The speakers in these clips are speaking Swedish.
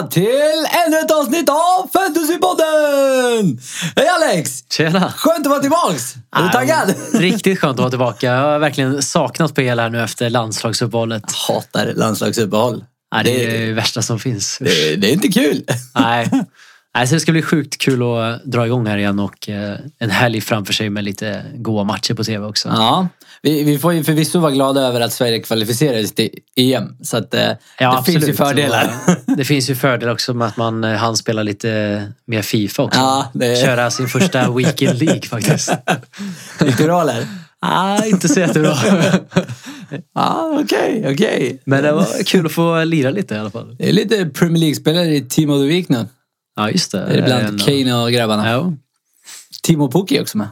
välkomna till ännu ett avsnitt av Fantasypodden! Hej Alex! Tjena! Skönt att vara tillbaks! Är du taggad? Riktigt skönt att vara tillbaka. Jag har verkligen saknat PL här nu efter landslagsuppehållet. Hatar landslagsuppehåll. Nej, det är det värsta som finns. det, det är inte kul. Nej. Nej, så det ska bli sjukt kul att dra igång här igen och eh, en helg framför sig med lite goa matcher på tv också. Ja, vi, vi får ju förvisso vara glada över att Sverige kvalificerades till EM. Så att, eh, det finns ju fördelar. Det finns ju fördelar också med att man eh, hann spela lite mer Fifa också. Ja, det- Köra sin första Weekend League faktiskt. Gick det bra eller? ah, inte så jättebra. Ja, okej, okej. Men det var kul att få lira lite i alla fall. Det är lite Premier League-spelare i Team of the Week nu. Ja, just det. Det är bland En- Kane och grabbarna. Ja, Timo Pukki är också med.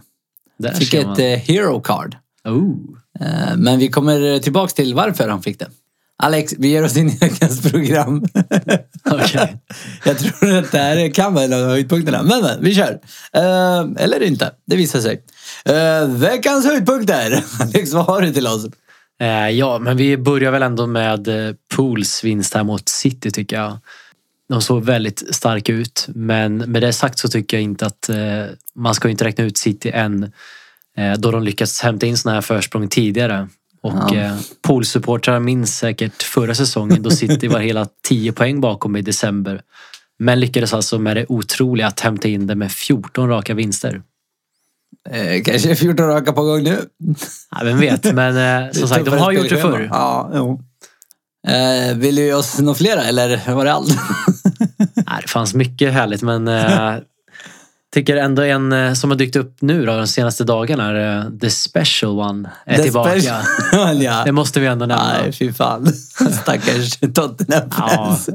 där Fick ett man. eh, hero card. Oh. Eh, Men vi kommer tillbaks till varför han fick det. Alex, vi ger oss in i veckans program. Okej. Jag tror att det här kan vara en av höjdpunkterna. Men, men vi kör. Eh, eller inte, det visar sig. Eh, veckans höjdpunkter. Alex, vad har du till oss? Eh, ja, men vi börjar väl ändå med eh, Pools vinst här mot City tycker jag. De såg väldigt starka ut, men med det sagt så tycker jag inte att eh, man ska inte räkna ut City än eh, då de lyckats hämta in såna här försprång tidigare. Och Ja. eh, Poolsupportrar minns säkert förra säsongen då City var hela 10 poäng bakom i december. Men lyckades alltså med det otroliga att hämta in det med 14 raka vinster. Eh, kanske 14 raka på gång nu. Ja, vem vet, men eh, som sagt, de har gjort det förr. Ja, jo. Eh, vill du ge oss några flera eller var det allt? Nej, det fanns mycket härligt men eh, tycker ändå en eh, som har dykt upp nu då, de senaste dagarna är eh, The Special One är The tillbaka. special- ja. Det måste vi ändå nämna. Nej, fy fan. Stackars Tottenham-fans.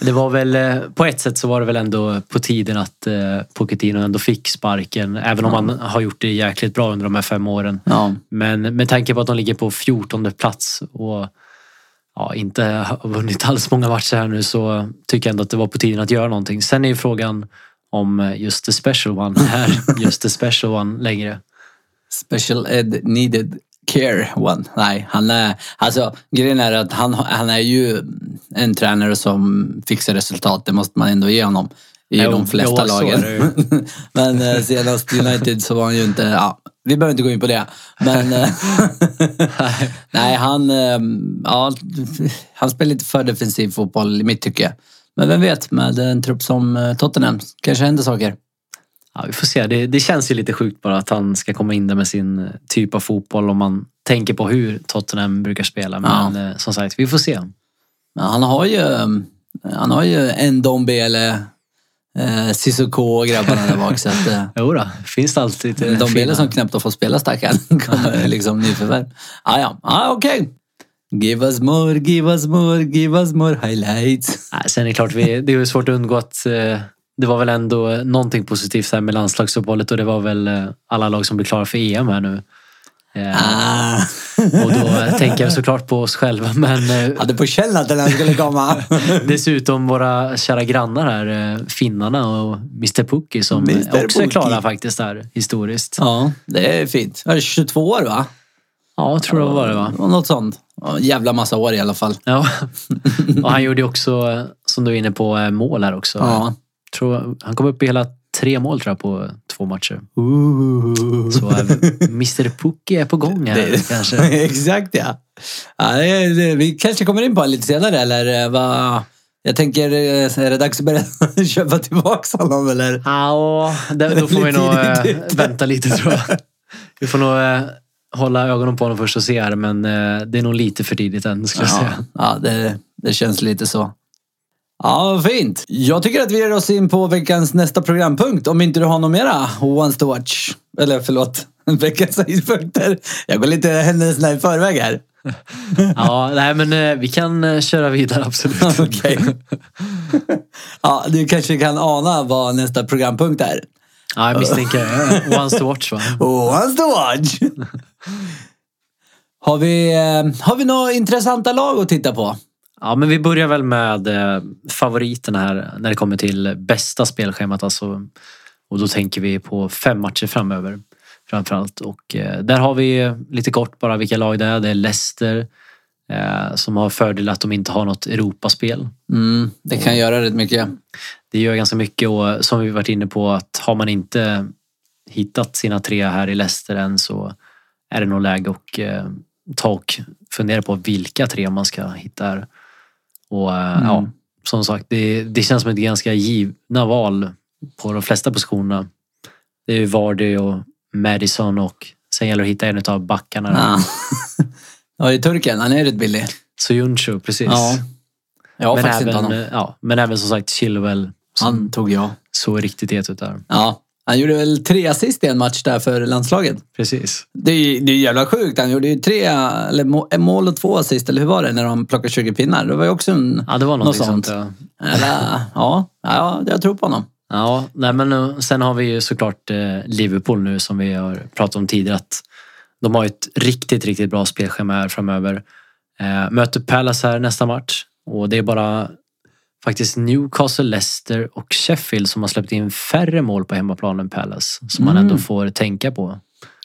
Det var väl, eh, på ett sätt så var det väl ändå på tiden att eh, Pochettino ändå fick sparken. Även om han har gjort det jäkligt bra under de här fem åren. Ja. Men med tanke på att de ligger på 14 plats och ja, inte har vunnit alls många matcher här nu så tycker jag ändå att det var på tiden att göra någonting. Sen är ju frågan om eh, just the special one är just the special one längre. Special Ed needed care one. Nej, han är... Alltså, grejen är att han, han är ju en tränare som fixar resultat. Det måste man ändå ge honom. I Jo, de flesta jo, lagen. Men eh, senast United så var han ju inte... Ja, vi behöver inte gå in på det. Men... eh, nej, han... eh, Ja, han spelar lite för defensiv fotboll i mitt tycke. Men vem vet, med en trupp som eh, Tottenham kanske händer saker. Ja, vi får se. Det, det känns ju lite sjukt bara att han ska komma in där med sin typ av fotboll om man tänker på hur Tottenham brukar spela. Men eh, som sagt, vi får se. Men han har ju, han har ju en Dombele, eh, och grabbarna där bak. Så att, eh, Jo då, finns det alltid lite Dombele fina- som knappt har fått spela stackaren. Kommer liksom nyförvärv. Ah, ja, ah, okej. Give us more, give us more, give us more highlights. Nej, sen är det klart, vi, det är svårt att undgå att eh, det var väl ändå någonting positivt här med landslagsuppehållet och det var väl eh, alla lag som blir klara för EM här nu. Eh, Ah. Och då tänker jag såklart på oss själva men eh, Hade på känn att den här skulle komma. dessutom våra kära grannar här, eh, finnarna och Mr Pukki som Mr. också är klara faktiskt här historiskt. ja, det är fint. Var det 22 år va? Ja, jag tror det var det va? Något sånt. Jävla massa år i alla fall. Ja. Och han gjorde också, eh, som du är inne på, eh, mål här också. Ja. Tror, han kom upp i hela tre mål tror jag på två matcher. Ooh. Så eh, Mr Pukki är på gång här Det- kanske. Exakt ja. ja det, det, vi kanske kommer in på det lite senare eller eh, vad? Jag tänker, eh, är det dags att börja köpa tillbaka honom eller? Ja, då får vi nog eh, vänta lite tror jag. Vi får nog hålla ögonen på honom först och se här men det är nog lite för tidigt än skulle jag Ja, säga. ja det, det känns lite så. Ja, fint. Jag tycker att vi ger oss in på veckans nästa programpunkt. Om inte du har något mera wants to watch. Eller förlåt, veckans höjdpunkter. Jag går lite händelserna i förväg här. Ja, nej men eh, vi kan eh, köra vidare absolut. Okej. Ja, du kanske kan ana vad nästa programpunkt är. Ja, jag misstänker Once to watch va? Wants to watch. Har vi, eh, har vi några intressanta lag att titta på? Ja, men vi börjar väl med eh, favoriterna här när det kommer till bästa spelschemat. Alltså, och då tänker vi på fem matcher framöver framförallt. Och eh, där har vi lite kort bara vilka lag det är. Det är Leicester, Eh, som har fördel att de inte har något Europaspel. Mm, det kan göra rätt mycket. Det gör ganska mycket och som vi varit inne på att har man inte hittat sina tre här i Leicester än så är det nog läge att eh, ta och fundera på vilka tre man ska hitta här. Och eh, Mm. ja, som sagt, det, det känns som ett ganska givna val på de flesta positionerna. Det är ju Vardy och Madison och sen gäller det att hitta en av backarna. Ja. ja, är turken. Han är rätt billig. Soyuncu, precis. Ja. Jag har men, faktiskt inte även, honom. eh, ja, men även som sagt Chilwell som Han tog jag. såg riktigt het ut där. Ja. Han gjorde väl tre assist i en match där för landslaget. Precis. Det är, det är jävla sjukt. Han gjorde ju tre, eller mål och två assist, eller hur var det när de plockade 20 pinnar? Det var ju också en... Ja, det var något sånt. sånt. ja. Eller, ja, ja, jag tror på honom. Ja, nej men eh, sen har vi ju såklart eh, Liverpool nu som vi har pratat om tidigare. Att de har ett riktigt, riktigt bra spelschema här framöver. Eh, möter Palace här nästa match och det är bara faktiskt Newcastle, Leicester och Sheffield som har släppt in färre mål på hemmaplan än Palace. Som man Mm. ändå får tänka på.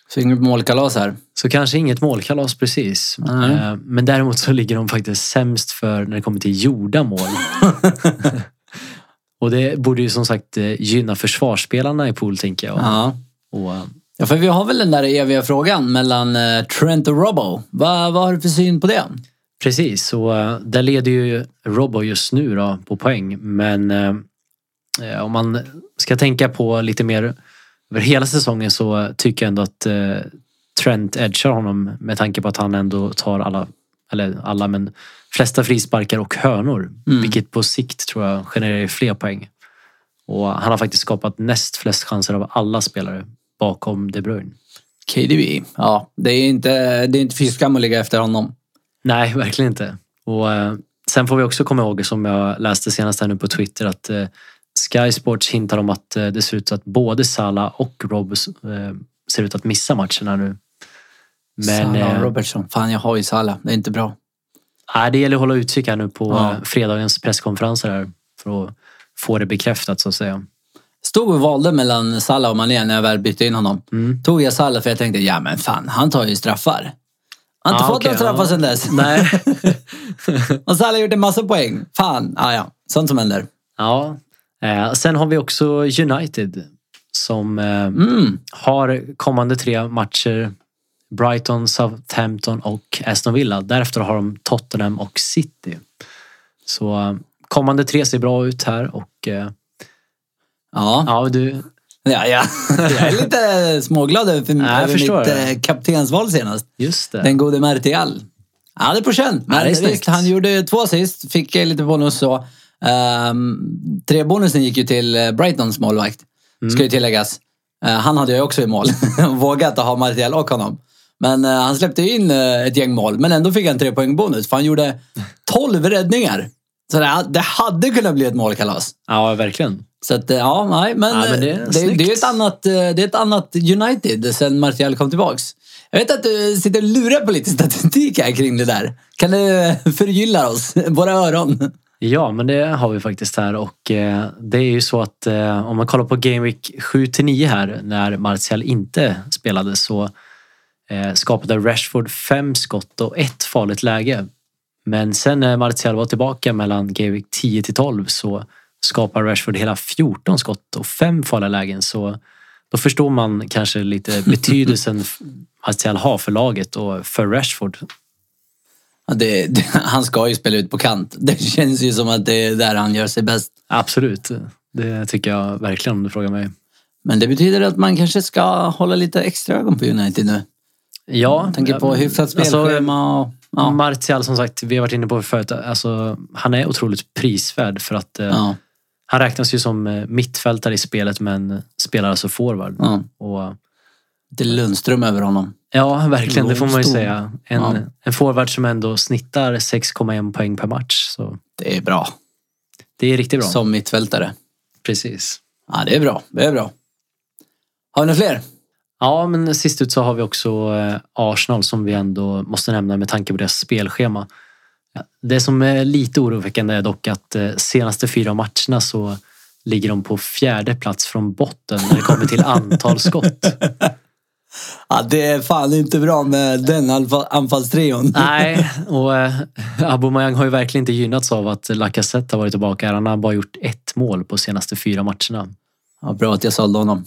Så inget målkalas här. Så kanske inget målkalas precis. Eh, Men däremot så ligger de faktiskt sämst för när det kommer till gjorda mål. och det borde ju som sagt eh, gynna försvarsspelarna i pool tänker jag. Ja. Och, eh, ja, för vi har väl den där eviga frågan mellan Trent och Robbo. Vad, vad har du för syn på det? Precis, så eh, där leder ju Robbo just nu då på poäng. Men eh, eh, om man ska tänka på lite mer över hela säsongen så tycker jag ändå att eh, Trent edgar honom med tanke på att han ändå tar alla, eller alla men flesta frisparkar och hörnor. Mm. Vilket på sikt tror jag genererar fler poäng. Och han har faktiskt skapat näst flest chanser av alla spelare bakom De Bruyne. KDB. Ja, det är inte, det är inte fy skam att ligga efter honom. Nej, verkligen inte. Och eh, sen får vi också komma ihåg, som jag läste senast här nu på Twitter, att eh, Sky Sports hintar om att eh, det ser ut att både Salah och Robbs eh, ser ut att missa matcherna nu. Men Salah och eh, Robertson. Fan, jag har ju Salah. Det är inte bra. nej, det gäller att hålla utkik här nu på Ja. eh, fredagens presskonferenser här för att få det bekräftat så att säga. Stod och valde mellan Salah och Mané när jag väl bytte in honom. Mm. Tog jag Salah för jag tänkte, ja men fan, han tar ju straffar. Han har inte Ja, fått okej, några straffar ja. sedan dess. Nej. och Salah har gjort en massa poäng. Fan, ja ja. Sånt som händer. ja. Eh, sen har vi också United som eh, Mm. har kommande tre matcher Brighton, Southampton och Aston Villa. Därefter har de Tottenham och City. Så eh, kommande tre ser bra ut här och eh, Ja. ja, du, Ja, ja. Jag är lite småglad över, för, Ja, jag över mitt det. eh, kaptensval senast. just det. Den gode Martial. Ja, det är på känn. Ja, Men snyggt. visst, han gjorde två assist, fick eh, lite bonus så. Um, tre bonusen gick ju till eh, Brightons målvakt, Mm. ska ju tilläggas. Eh, han hade jag ju också i mål. Vågat att ha Martial och honom. Men eh, han släppte in eh, ett gäng mål, men ändå fick han tre poäng bonus för han gjorde 12 räddningar. Så det, det hade kunnat bli ett målkalas. Ja, verkligen. Så att, eh, ja, nej, men, Ja, men det det, är det, snyggt. det är ett annat, eh, det är ett annat United sen Martial kom tillbaks. Jag vet att du sitter och lurar på lite statistik här kring det där. Kan du förgylla oss, våra öron? Ja, men det har vi faktiskt här och eh, det är ju så att eh, om man kollar på Game Week 7-9 här när Martial inte spelade så eh, skapade Rashford fem skott och ett farligt läge. Men sen när Martial var tillbaka mellan Game Week 10 12 så skapar Rashford hela 14 skott och fem farliga lägen. Så då förstår man kanske lite betydelsen Martial har för laget och för Rashford. Ja, det, det, han ska ju spela ut på kant. Det känns ju som att det är där han gör sig bäst. Absolut, det tycker jag verkligen om du frågar mig. Men det betyder att man kanske ska hålla lite extra ögon på United nu. Ja, tänker på hyfsat alltså, spelschema och... Ja, Martial som sagt, vi har varit inne på det förut, alltså, han är otroligt prisvärd för att eh, ja, han räknas ju som eh, mittfältare i spelet men spelar alltså forward. ja. Och, Lite Lundström över honom. ja, verkligen, det får man ju säga. En, Ja. en forward som ändå snittar 6,1 poäng per match. Så Det är bra. det är riktigt bra. Som mittfältare. Precis. Ja, det är bra. Det är bra. Har ni fler? Ja, men sist ut så har vi också eh, Arsenal som vi ändå måste nämna med tanke på deras spelschema. Det som är lite oroväckande är dock att eh, senaste fyra matcherna så ligger de på fjärde plats från botten när det kommer till antal skott. Ja, det är fan inte bra med den anfall- anfallstrion. Nej, och eh, Aubameyang har ju verkligen inte gynnats av att Lacazette har varit tillbaka. Han har bara gjort ett mål på senaste fyra matcherna. Ja, bra att jag sålde honom.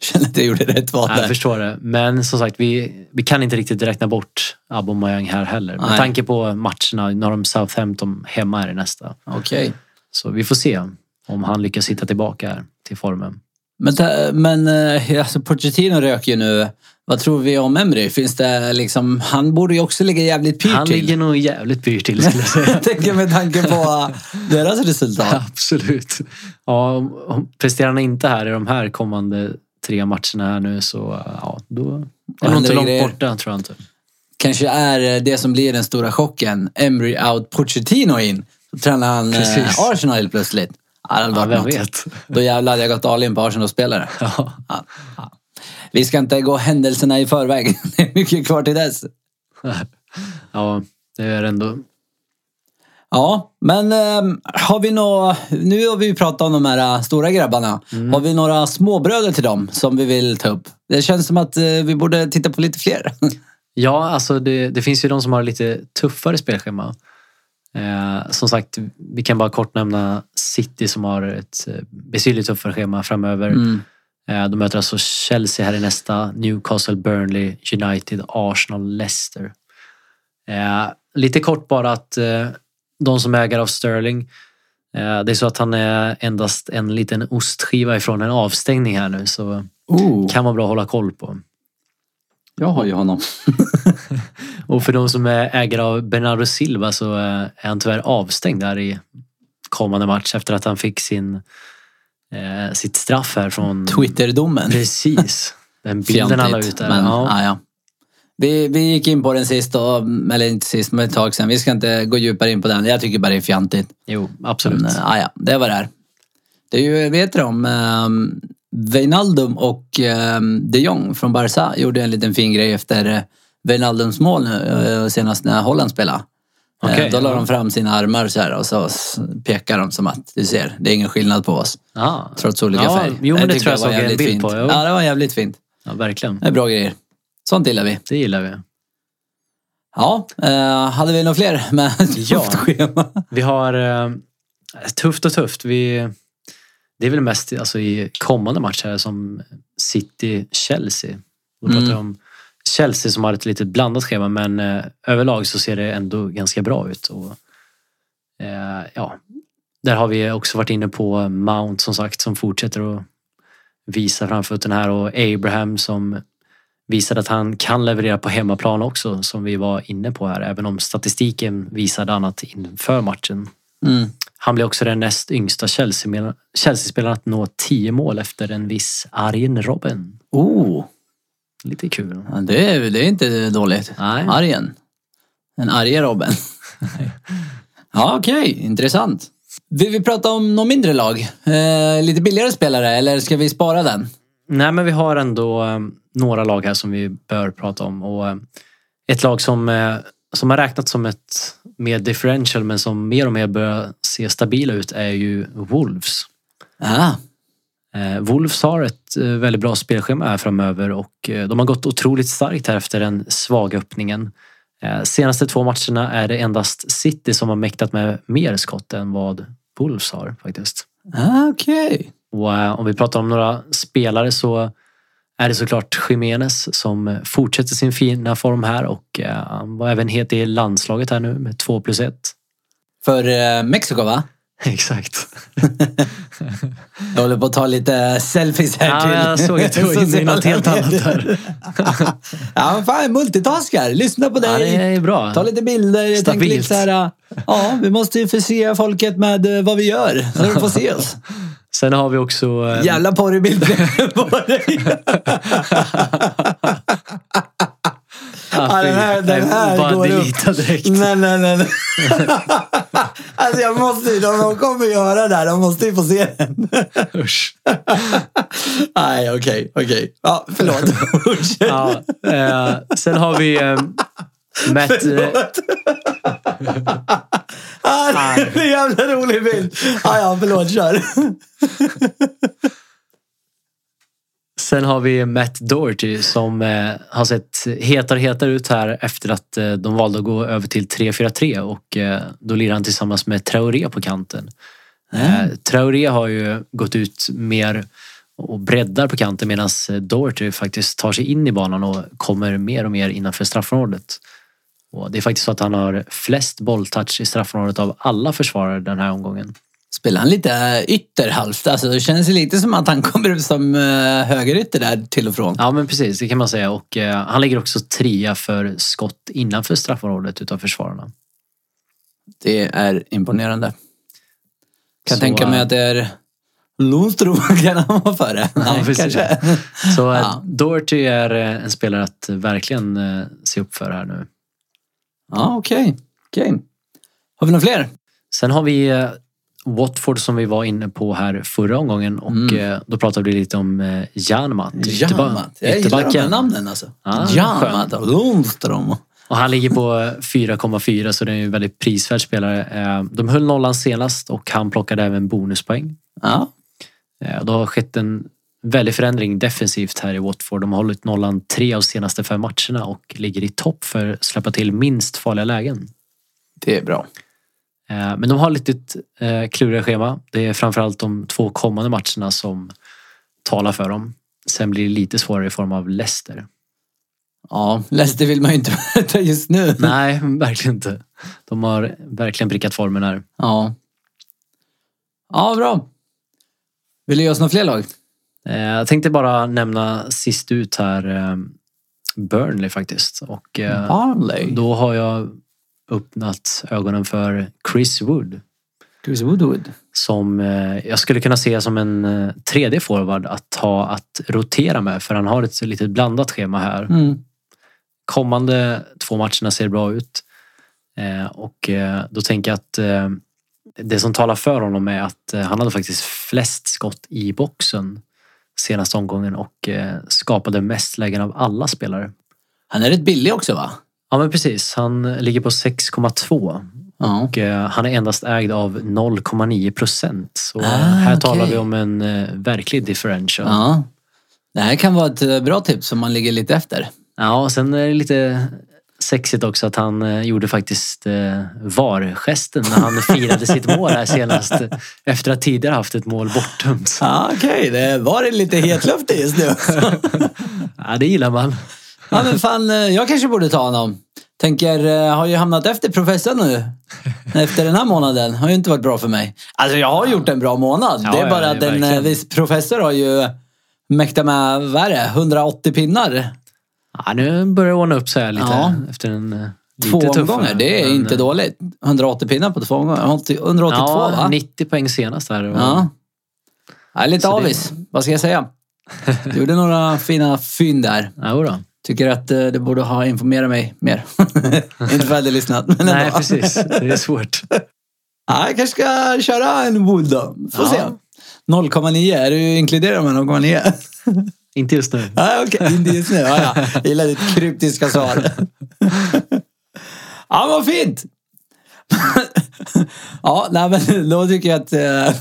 Känner att jag gjorde rätt val Nej, jag där. förstår det. Men som sagt, vi, vi kan inte riktigt räkna bort Aubameyang här heller. Med Nej. tanke på matcherna. Nu har de Southampton hemma här i nästa. Okej. Så vi får se om han lyckas hitta tillbaka här till formen. Men, men eh, alltså Pochettino röker ju nu. Vad tror vi om Emry? Finns det liksom, han borde ju också ligga jävligt pyrt Han till. ligger nog jävligt pyrt till skulle jag säga. Jag tänker med tanke på eh, deras resultat. Absolut. Ja, presterar han inte här i de här kommande tre matcherna här nu så ja, då är nog inte långt grejer? borta tror jag inte. Kanske är eh, det som blir den stora chocken. Emry out, Pochettino in. Så tränar han eh, Precis. Arsenal helt plötsligt. Ja, vem något. vet? Då jävlar hade jag gått all in på Arsenal-spelare. Ja, ja. Vi ska inte gå händelserna i förväg. Det är mycket kvar till dess. ja, det är ändå. Ja, men ehm, har vi nå Nu har vi pratat om de här äh, stora grabbarna. Har vi några småbröder till dem som vi vill ta upp? Det känns som att eh, vi borde titta på lite fler. Ja, alltså det, det finns ju de som har lite tuffare spelschema. Eh, som sagt, vi kan bara kort nämna City som har ett eh, betydligt tuffare schema framöver. Mm. Eh, de möter alltså Chelsea här i nästa, Newcastle, Burnley, United, Arsenal, Leicester. Eh, lite kort bara att eh, de som äger av Sterling, eh, det är så att han är endast en liten ostskiva ifrån en avstängning här nu så Oh, kan vara bra att hålla koll på. jag har ju honom. Och för de som är ägare av Bernardo Silva så eh, är han tyvärr avstängd där i kommande match efter att han fick sin, eh, sitt straff här från... Twitterdomen. Precis. Den bilden han la ut där. Men, ja. ja. Ja, Vi, vi gick in på den sist, och, eller inte sist, men ett tag sedan. Vi ska inte gå djupare in på den. Jag tycker bara det är fjantigt. Jo, absolut. Men, äh, ja, det var det är. Det är ju, vet du om um, Wijnaldum och um, de Jong från Barca gjorde en liten fin grej efter uh, Wijnaldums mål nu, senast när Holland spelade. Eh, Okej, då la ja. de fram sina armar så här och så pekar de som att du ser, det är ingen skillnad på oss. Ja. Trots olika Ja, färg. jo, men det tycker tror jag såg en bild fint. på, jo. Ja, det var jävligt fint. ja, verkligen. Det är bra grejer. Sånt gillar vi. Det gillar vi. Ja, eh, hade vi några fler med Ja. schema? Vi har eh, tufft och tufft. Vi, det är väl mest alltså, i kommande matcher som City-Chelsea. Då pratar Mm. om Chelsea som har ett lite blandat schema men eh, överlag så ser det ändå ganska bra ut. Och, eh, ja, där har vi också varit inne på Mount som sagt som fortsätter att visa framfötterna här och Abraham som visade att han kan leverera på hemmaplan också som vi var inne på här även om statistiken visade annat inför matchen. Mm. Han blir också den näst yngsta Chelsea- Chelsea-spelaren att nå 10 mål efter en viss Arjen Robben. Oh, Lite kul. ja, det, är, det är inte dåligt. Nej. Arjen. En arge Robben. ja, okej. Intressant. Vill vi prata om någon mindre lag? Eh, lite billigare spelare, eller ska vi spara den? Nej, men vi har ändå eh, några lag här som vi bör prata om. Och, eh, ett lag som, eh, som har räknats som ett mer differential men som mer och mer börjar se stabila ut är ju Wolves. Ah, Eh, Wolves har ett väldigt bra spelschema här framöver och de har gått otroligt starkt här efter den svaga öppningen. Senaste två matcherna är det endast City som har mäktat med mer skott än vad Wolves har faktiskt. ah okej. Och eh, om vi pratar om några spelare så är det såklart Jiménez som eh, fortsätter sin fina form här och eh, han var även het i landslaget här nu med 2 plus 1. För eh, Mexiko, va? Exakt. Jag håller på att ta lite selfies här Ja, till jag såg att du var inne i något helt annat där. ja, men fan, multitaskar. Lyssna på dig. Ja, det är bra. Ta lite bilder. Stabilt. lite så här, ja, vi måste ju förse folket med vad vi gör. Så de får se oss. Sen har vi också... eh, Jävla porrbilder på dig. Ja, den här, den här bara går upp. direkt. Nej, nej, nej. nej. alltså jag måste ju, de, de kommer göra det här. De måste ju få se den. Usch. nej, okej, okej. Ja, förlåt. Ja, eh, sen har vi eh, Matt... Eh, Förlåt. ah, det är en jävla rolig bild. Ah, ja, förlåt, kör. sen har vi Matt Doherty som eh, har sett hetare hetare ut här efter att eh, de valde att gå över till 3-4-3 och eh, då lirar han tillsammans med Traoré på kanten. Eh, Traoré har ju gått ut mer och breddar på kanten medan Doherty faktiskt tar sig in i banan och kommer mer och mer innanför straffområdet. Och det är faktiskt så att han har flest bolltouch i straffområdet av alla försvarare den här omgången. Spelar han lite ytterhalvt? Alltså, det känns lite som att han kommer upp som uh, högerytter där till och från. Ja men precis, det kan man säga. Och eh, han ligger också trea för skott innanför straffområdet utav försvararna. Det är imponerande. Kan Så, tänka mig eh, att det är Lundström kan han vara före. Nej, precis. kanske. Så eh, Ja. Doherty är eh, en spelare att verkligen eh, se upp för här nu. Ja, okej. okej. Har vi några fler? Sen har vi eh, Watford som vi var inne på här förra omgången och Mm. eh, då pratade vi lite om eh, Janmat. Jamat. Jag gillar de här namnen alltså. Ja, Jamat och Lundström. Och han ligger på eh, 4,4 så det är en väldigt prisvärd spelare. De höll nollan senast och han plockade även bonuspoäng. Ja. Det har skett en väldig förändring defensivt här i Watford. De har hållit nollan tre av senaste fem matcherna och ligger i topp för att släppa till minst farliga lägen. Det är bra. Eh, Men de har lite eh, kluriga schema. Det är framförallt de två kommande matcherna som talar för dem. Sen blir det lite svårare i form av Leicester. Ja, Leicester vill man ju inte möta just nu. Nej, verkligen inte. De har verkligen prickat formen här. Ja. Ja, bra. Vill du ge oss några fler lag? Eh, Jag tänkte bara nämna sist ut här eh, Burnley faktiskt. Och eh, Barnley. då har jag öppnat ögonen för Chris Wood. Chris Woodwood. Som jag skulle kunna se som en tredje forward att ha att rotera med. För han har ett litet blandat schema här. Mm. Kommande två matcherna ser bra ut. Och då tänker jag att det som talar för honom är att han hade faktiskt flest skott i boxen senaste omgången och eh, skapade mest lägen av alla spelare. Han är rätt billig också va? Ja men precis, han ligger på 6,2 Ja. och eh, han är endast ägd av 0,9 procent. Så Ah, här talar okej. vi om en eh, verklig differential. ja. Det här kan vara ett eh, bra tips om man ligger lite efter. Ja, och sen är det lite sexigt också att han eh, gjorde faktiskt eh, VAR-gesten när han firade sitt mål här senast. Efter att tidigare haft ett mål bortdömt. Ja, Okej, det var det lite hetluftigt just nu. Ja, det gillar man. ja, men fan, eh, jag kanske borde ta honom. Tänker, har ju hamnat efter professorn nu. Efter den här månaden. Har ju inte varit bra för mig. Alltså jag har gjort en bra månad. Ja, det är bara ja, att en viss professor har ju mäktat med, vad är det, 180 pinnar. Ja, nu börjar det ordna upp sig här lite Ja. efter en eh, Två lite tuffare. omgångar, det är Men, inte eh, dåligt. 180 pinnar på två omgångar. 182 Ja, va? 90 poäng senast där. Och, Ja. Är lite Så det- avis. Vad ska jag säga? Du gjorde några fina fynd där. Ja, jodå. Tycker att eh, du borde ha informerat mig mer. Inte för att jag hade lyssnat, men Nej, ändå. precis. Det är svårt. Ja, jag kanske ska köra en Wood då. Får Ja. se. 0,9. Är du inkluderad med 0,9? inte just nu. Ja, okej. Inte just nu. Ja, ja. Jag gillar ditt kryptiska svar. Ja, vad fint! Ja, nej, men då tycker jag att... eh,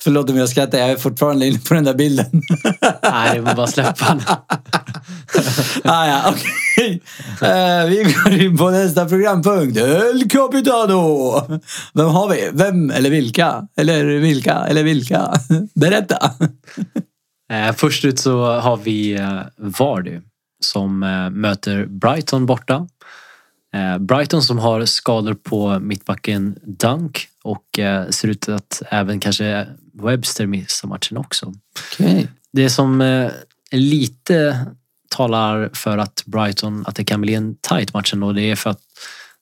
Förlåt om jag skrattar, jag är fortfarande inne på den där bilden. Nej, det var bara släppa den. ah, ja, okej. Eh, vi går in på nästa programpunkt. El Capitano! Vem har vi? Vem eller vilka? Eller vilka? Eller vilka? Berätta. Eh, först ut så har vi eh, Vardy som eh, möter Brighton borta. Brighton som har skador på mittbacken Dunk och ser ut att även kanske Webster missar matchen också. Okej. Det som lite talar för att Brighton, att det kan bli en tight match ändå, det är för att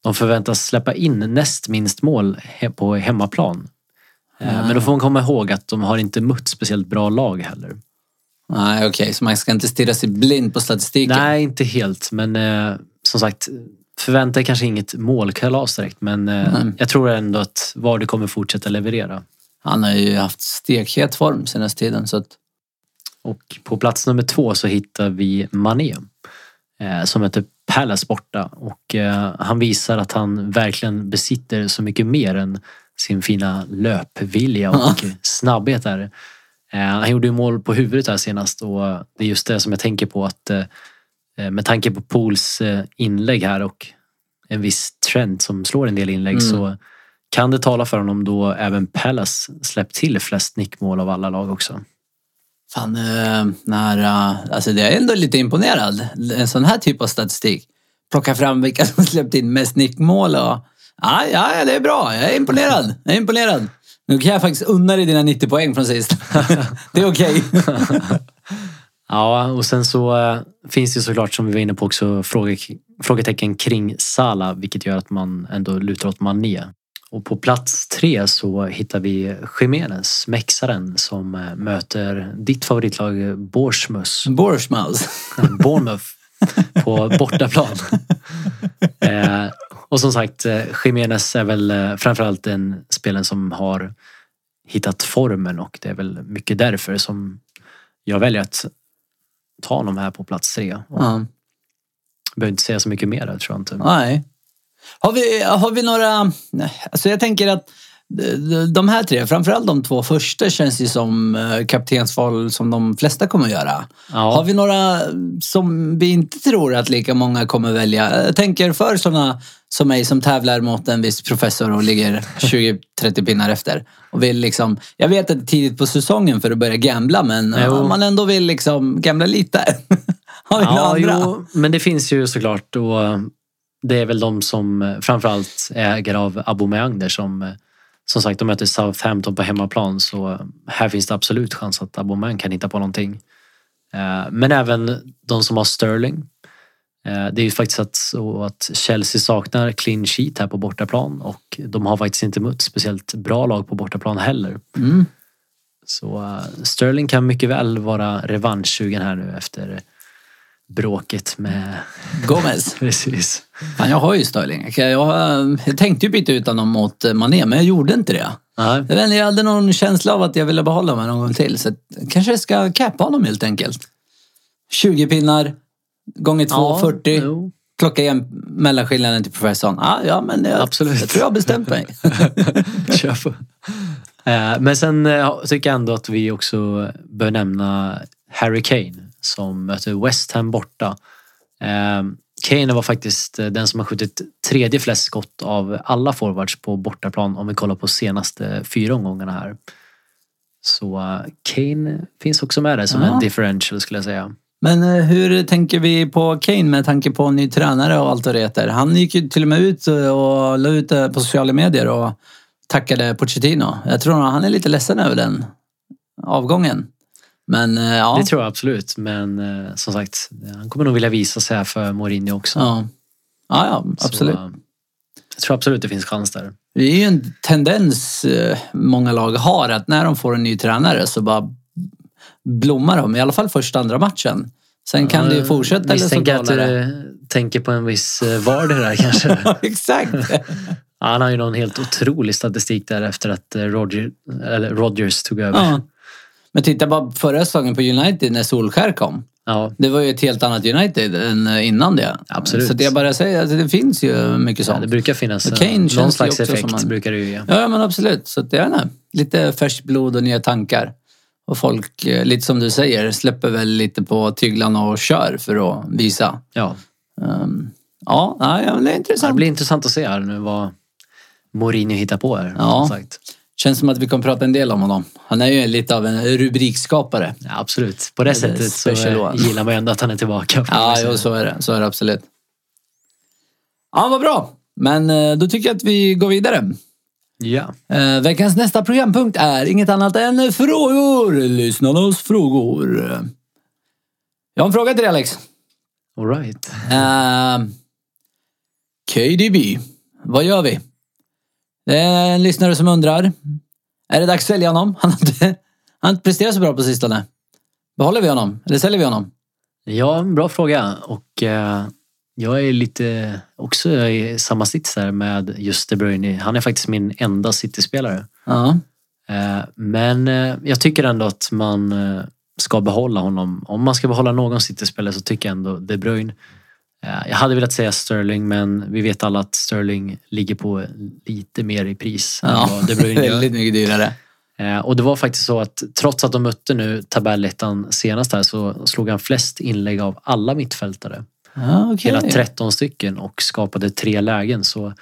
de förväntas släppa in näst minst mål på hemmaplan. Men då får man komma ihåg att de har inte mött speciellt bra lag heller. Nej, okej. Så man ska inte stirra sig blind på statistiken? Nej, inte helt. Men eh, som sagt, förvänta er kanske inget målkalas direkt. Men eh, Mm. jag tror ändå att Vardy kommer fortsätta leverera. Han har ju haft stekhet form senaste tiden. Så att, Och på plats nummer två så hittar vi Mané. Eh, som heter Palace borta. Och eh, han visar att han verkligen besitter så mycket mer än sin fina löpvilja och snabbhet där. Eh, han gjorde ju mål på huvudet här senast och det är just det som jag tänker på att eh, med tanke på Pools eh, inlägg här och en viss trend som slår en del inlägg Mm. så kan det tala för honom då även Palace släppt till flest nickmål av alla lag också. Fan, eh, när, eh, alltså det är ändå lite imponerad. En sån här typ av statistik. Plocka fram vilka som släppt in mest nickmål och... Ja, ja, det är bra. Jag är imponerad. Jag är imponerad. Nu kan jag faktiskt unna dig dina 90 poäng från sist. det är okej. Ja, och sen så eh, finns det såklart som vi var inne på också fråge, frågetecken kring Sala vilket gör att man ändå lutar åt Mané. Och på plats tre så hittar vi Jiménez, mexaren, som eh, möter ditt favoritlag Bournemouth, Borsmaus. Bournemouth på bortaplan. eh, och som sagt, eh, Jiménez är väl eh, framförallt den spelaren som har hittat formen och det är väl mycket därför som jag väljer att ta honom här på plats tre. Ja. Behöver inte säga så mycket mer där, tror jag inte. Nej. Har vi, har vi några... Alltså jag tänker att de- de här tre, framförallt de två första känns ju som eh, kaptensval som de flesta kommer att göra. Ja. Har vi några som vi inte tror att lika många kommer välja? Jag tänker för sådana som mig som tävlar mot en viss professor och ligger 20-30 pinnar efter. Och vill liksom, jag vet att det är tidigt på säsongen för att börja gambla men Jo. om man ändå vill liksom gambla lite. Har vi Ja, andra? jo, men det finns ju såklart och det är väl de som framförallt äger av Aubameyang där som som sagt de möter Southampton på hemmaplan så här finns det absolut chans att Aubameyang kan hitta på någonting. Eh, Men även de som har Sterling. Eh, Det är ju faktiskt så att Chelsea saknar clean sheet här på bortaplan och de har faktiskt inte mött speciellt bra lag på bortaplan heller. Mm. Så eh, Sterling kan mycket väl vara revanschsugen här nu efter bråket med... Gomez. Precis. Fan, jag har ju Sterling. Jag, jag tänkte ju byta ut honom mot eh, Mané, men jag gjorde inte det. Nej. Jag, vet, inte, jag hade någon känsla av att jag ville behålla honom någon gång till. Så kanske jag ska cappa honom helt enkelt. 20 pinnar, gånger 2, 40. jo. Plocka igen mellanskillnaden till professorn. Ah, ja, men jag, Absolut. jag tror jag har bestämt mig. Kör på. Eh, Men sen eh, tycker jag ändå att vi också bör nämna Harry Kane som möter West Ham borta. Eh, Kane var faktiskt den som har skjutit tredje flest skott av alla forwards på bortaplan om vi kollar på senaste fyra omgångarna här. Så Kane finns också med där som Ja. en differential skulle jag säga. Men eh, hur tänker vi på Kane med tanke på ny tränare och allt vad det heter? Han gick ju till och med ut och la ut det på sociala medier och tackade Pochettino. Jag tror han är lite ledsen över den avgången. Men eh, ja. Det tror jag absolut men eh, som sagt han kommer nog vilja visa sig här för Mourinho också. ja. Ja, ja, absolut. Så, eh, jag tror absolut det finns chans där. Det är ju en tendens eh, många lag har att när de får en ny tränare så bara blommar de. I alla fall första andra matchen. Sen kan det ju fortsätta så Misstänker att du det. tänker på en viss eh, Vardy där kanske. Ja, Exakt. Ja, Han har ju någon helt otrolig statistik där efter att eh, Roger, eller Rodgers tog över. Ja. Men titta bara förra säsongen på United när Solskär kom. Ja, Det var ju ett helt annat United än eh, innan det. Absolut. Så det jag bara säger, alltså, det finns ju mycket ja, sånt. det brukar finnas Kane någon slags effekt. man- brukar det ju ge. Ja, men absolut. Så jag vet inte, lite färskt blod och nya tankar. Och folk, eh, lite som du säger, släpper väl lite på tyglarna och kör för att visa. Ja. Um, ja, det är intressant. det blir intressant att se här nu vad Mourinho hittar på här. Ja. Sagt. Känns som att vi kommer prata en del om honom. Han är ju lite av en rubrikskapare. Ja, absolut. På det, är sättet så gillar man ju ändå att han är tillbaka. Ja, jo, så är det. Så är det absolut. Ja, vad bra. Men eh, då tycker jag att vi går vidare. Ja. Eh, veckans nästa programpunkt är inget annat än frågor. Lyssnarnas frågor. Jag har en fråga till dig Alex. All right. Eh, KDB, vad gör vi? Det är en lyssnare som undrar. Är det dags att sälja honom? Han har inte, han har inte presterat så bra på sistone. Behåller vi honom? Eller säljer vi honom? Ja, bra fråga. Och eh, jag är lite också i samma sits där med just De Bruyne. Han är faktiskt min enda City-spelare. Ja. Eh, men eh, jag tycker ändå att man eh, ska behålla honom. Om man ska behålla någon City-spelare så tycker jag ändå De Bruyne. Jag hade velat säga Sterling men vi vet alla att Sterling ligger på lite mer i pris än Ja, vad De Bruyne väldigt mycket dyrare. Och det var faktiskt så att trots att de mötte nu tabellettan senast här så slog han flest inlägg av alla mittfältare. Ja, okej. Hela 13 stycken och skapade tre lägen. Så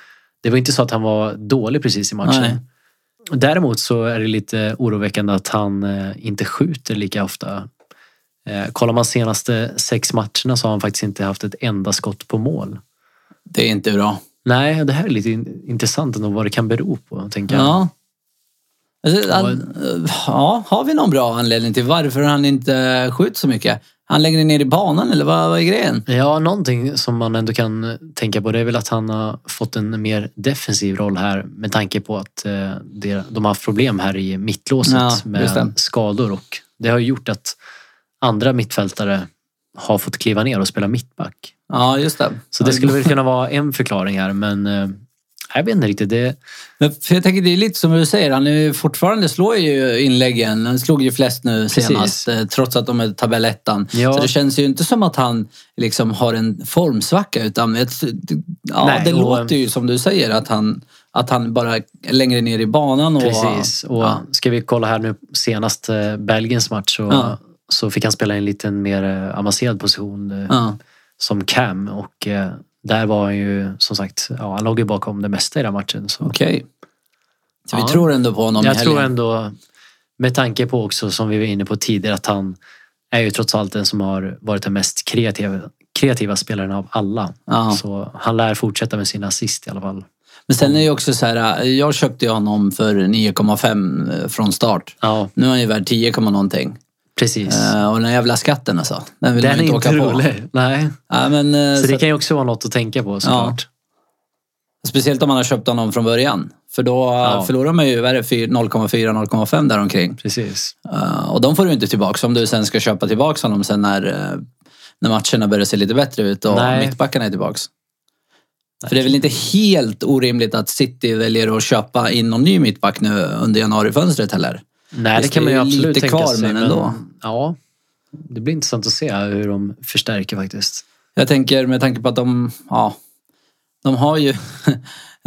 det var inte så att han var dålig precis i matchen. Nej. Däremot så är det lite oroväckande att han eh, inte skjuter lika ofta. Eh, kollar man senaste sex matcherna så har han faktiskt inte haft ett enda skott på mål. Det är inte bra. Nej, det här är lite in- intressant ändå vad det kan bero på. Tänker jag. Ja. Alltså, han, ja, har vi någon bra anledning till varför han inte skjuter så mycket? Han lägger ner i banan eller vad, vad är grejen? Ja, någonting som man ändå kan tänka på det är väl att han har fått en mer defensiv roll här med tanke på att eh, det, de har haft problem här i mittlåset Ja, med skador och det har gjort att andra mittfältare har fått kliva ner och spela mittback. Ja, just det. Så det skulle väl kunna vara en förklaring här men eh, jag vet inte riktigt. Det, För jag tänker det är lite som du säger, han är fortfarande slår ju inläggen. Han slog ju flest nu Precis. senast, eh, trots att de är tabellettan. Ja. Så det känns ju inte som att han liksom har en formsvacka utan ett, ja, Nej, det och- låter ju som du säger att han, att han bara är längre ner i banan. Och, Precis. Och ja. ska vi kolla här nu senast eh, Belgiens match så, Ja. så fick han spela i en liten mer eh, avancerad position som cam och där var han ju som sagt, ja, han låg ju bakom det mesta i den matchen. Så. Okej. Så Ja. vi tror ändå på honom Jag helgen. tror ändå, med tanke på också som vi var inne på tidigare, att han är ju trots allt den som har varit den mest kreativa, kreativa spelaren av alla. Ja. Så han lär fortsätta med sina assist i alla fall. Men sen är det ju också så här, jag köpte ju honom för 9,5 från start. Ja, Nu är han ju värd 10, komma någonting. Precis. Eh, och den jävla skatten alltså. Den vill den man är inte inte åka på. rolig. Nej. Ja, men, eh, Så så det kan ju också vara något att tänka på såklart. Speciellt om man har köpt honom från början. För då Ja. förlorar man ju vad är det, fyr- 0,4-0,5 däromkring. Precis. Uh, och de får du inte tillbaka om du sen ska köpa tillbaka honom sen när, eh, när matcherna börjar se lite bättre ut och Nej. mittbackarna är tillbaka. För det är väl inte helt orimligt att City väljer att köpa in någon ny mittback nu under januarifönstret heller? Nej, det Visst, kan man ju det absolut lite tänka kvar, sig. men ändå. Ja, det blir intressant att se hur de förstärker faktiskt. Jag tänker med tanke på att de, ja, de har ju...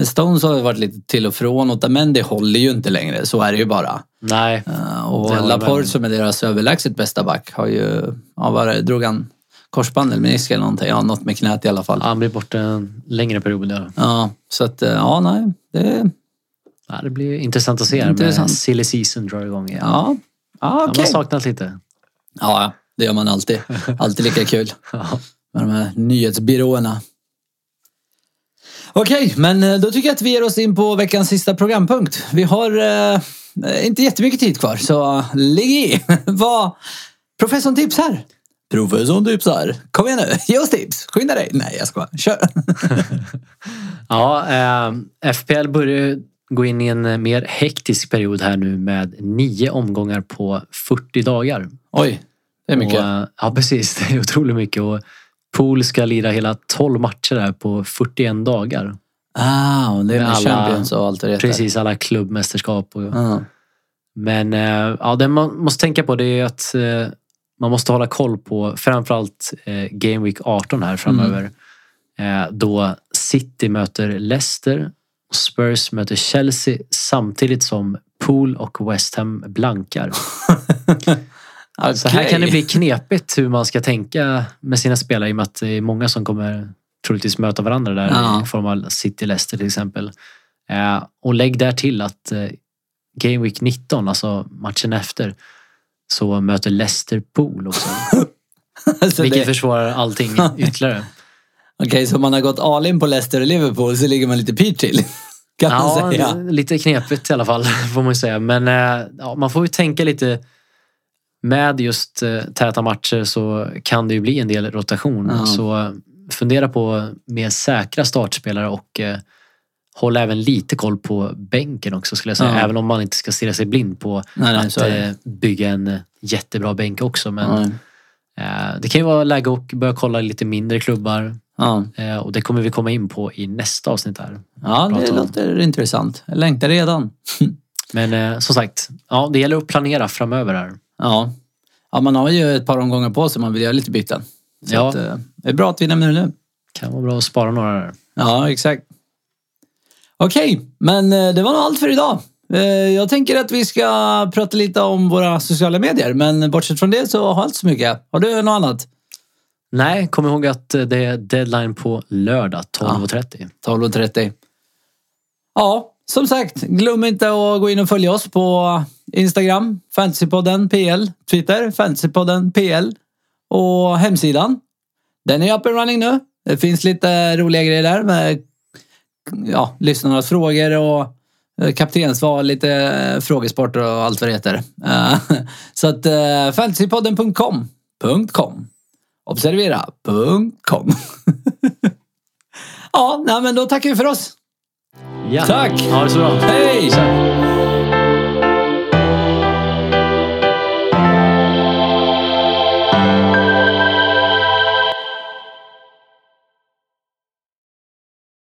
Stones har ju varit lite till och från och Mendy håller ju inte längre, så är det ju bara. Nej, Uh, Det och Laporte om. som är deras överlägset bästa back har ju, ja vad det, drog han korsband eller menisk eller någonting? Ja, något med knät i alla fall. Ja, han blir borta en längre period. Ja. så att, eh, ja nej, det, Ja, det blir intressant att se Intressant. silly season drar igång igen. ja, ja Han okej. har saknat lite. Ja, det gör man alltid. Alltid lika kul Ja. med de här nyhetsbyråerna. Okej, men eh, då tycker jag att vi ger oss in på veckans sista programpunkt. Vi har eh, inte jättemycket tid kvar, så ligg i. Vad professorn tipsar. Professorn tipsar. Kom igen nu, ge oss tips. Skynda dig. Nej, jag ska bara. Kör. Ja, eh, FPL börjar ju gå in i en mer hektisk period här nu med nio omgångar på 40 dagar. Oj, det är mycket. Och, eh, ja, precis. Det är otroligt mycket. Och Pool ska lira hela 12 matcher här på 41 dagar. Ah, och det är Med med alla- Champions och allt det heter. Precis, alla klubbmästerskap. Och, Ja. Men eh, ja, det man måste tänka på det är att eh, man måste hålla koll på framförallt eh, Game Week 18 här framöver. Eh, då City möter Leicester Spurs möter Chelsea samtidigt som Pool och West Ham blankar. Så här kan det bli knepigt hur man ska tänka med sina spelare i och med att det är många som kommer troligtvis möta varandra där Ja. i form av City-Leicester till exempel. Eh, och lägg där till att eh, Game Week 19, alltså matchen efter, så möter Leicester Pool också. Så Vilket det- försvårar allting ytterligare. Okej, så om man har gått all in på Leicester och Liverpool så ligger man lite pyrt till. Kan man Ja, säga. lite knepigt i alla fall får man ju säga. Men eh, ja, man får ju tänka lite med just eh, täta matcher så kan det ju bli en del rotation. Ja. Så eh, fundera på mer säkra startspelare och eh, håll även lite koll på bänken också skulle jag säga. Ja. Även om man inte ska stirra sig blind på Nej, nej, att eh, bygga en jättebra bänk också. Men Ja. eh, det kan ju vara läge att börja kolla lite mindre klubbar. Ja. Eh, och det kommer vi komma in på i nästa avsnitt här. ja, det om. låter intressant. Jag längtar redan. Men eh, som sagt, ja, det gäller att planera framöver här. Ja. ja, man har ju ett par omgångar på sig om man vill göra lite byten. Så Ja. att, eh, det är bra att vi nämner det nu. Kan vara bra att spara några där. Ja, exakt. Okej, men eh, det var nog allt för idag. jag tänker att vi ska prata lite om våra sociala medier. Men bortsett från det så har jag inte så mycket. Har du något annat? Nej, kom ihåg att eh, det är deadline på lördag 12.30. 12.30. Ja, som sagt, glöm inte att gå in och följa oss på Instagram, Fantasypodden PL, Twitter, Fantasypodden PL och hemsidan. Den är up and running nu. Det finns lite roliga grejer där med ja, lyssnarnas frågor och eh, kaptensval, lite eh, frågesport och allt vad det heter. Så att fantasypodden.com .com. Observera, .com. ja, nej, men då tackar vi för oss. Ja. Tack. Ha det så bra. Hej!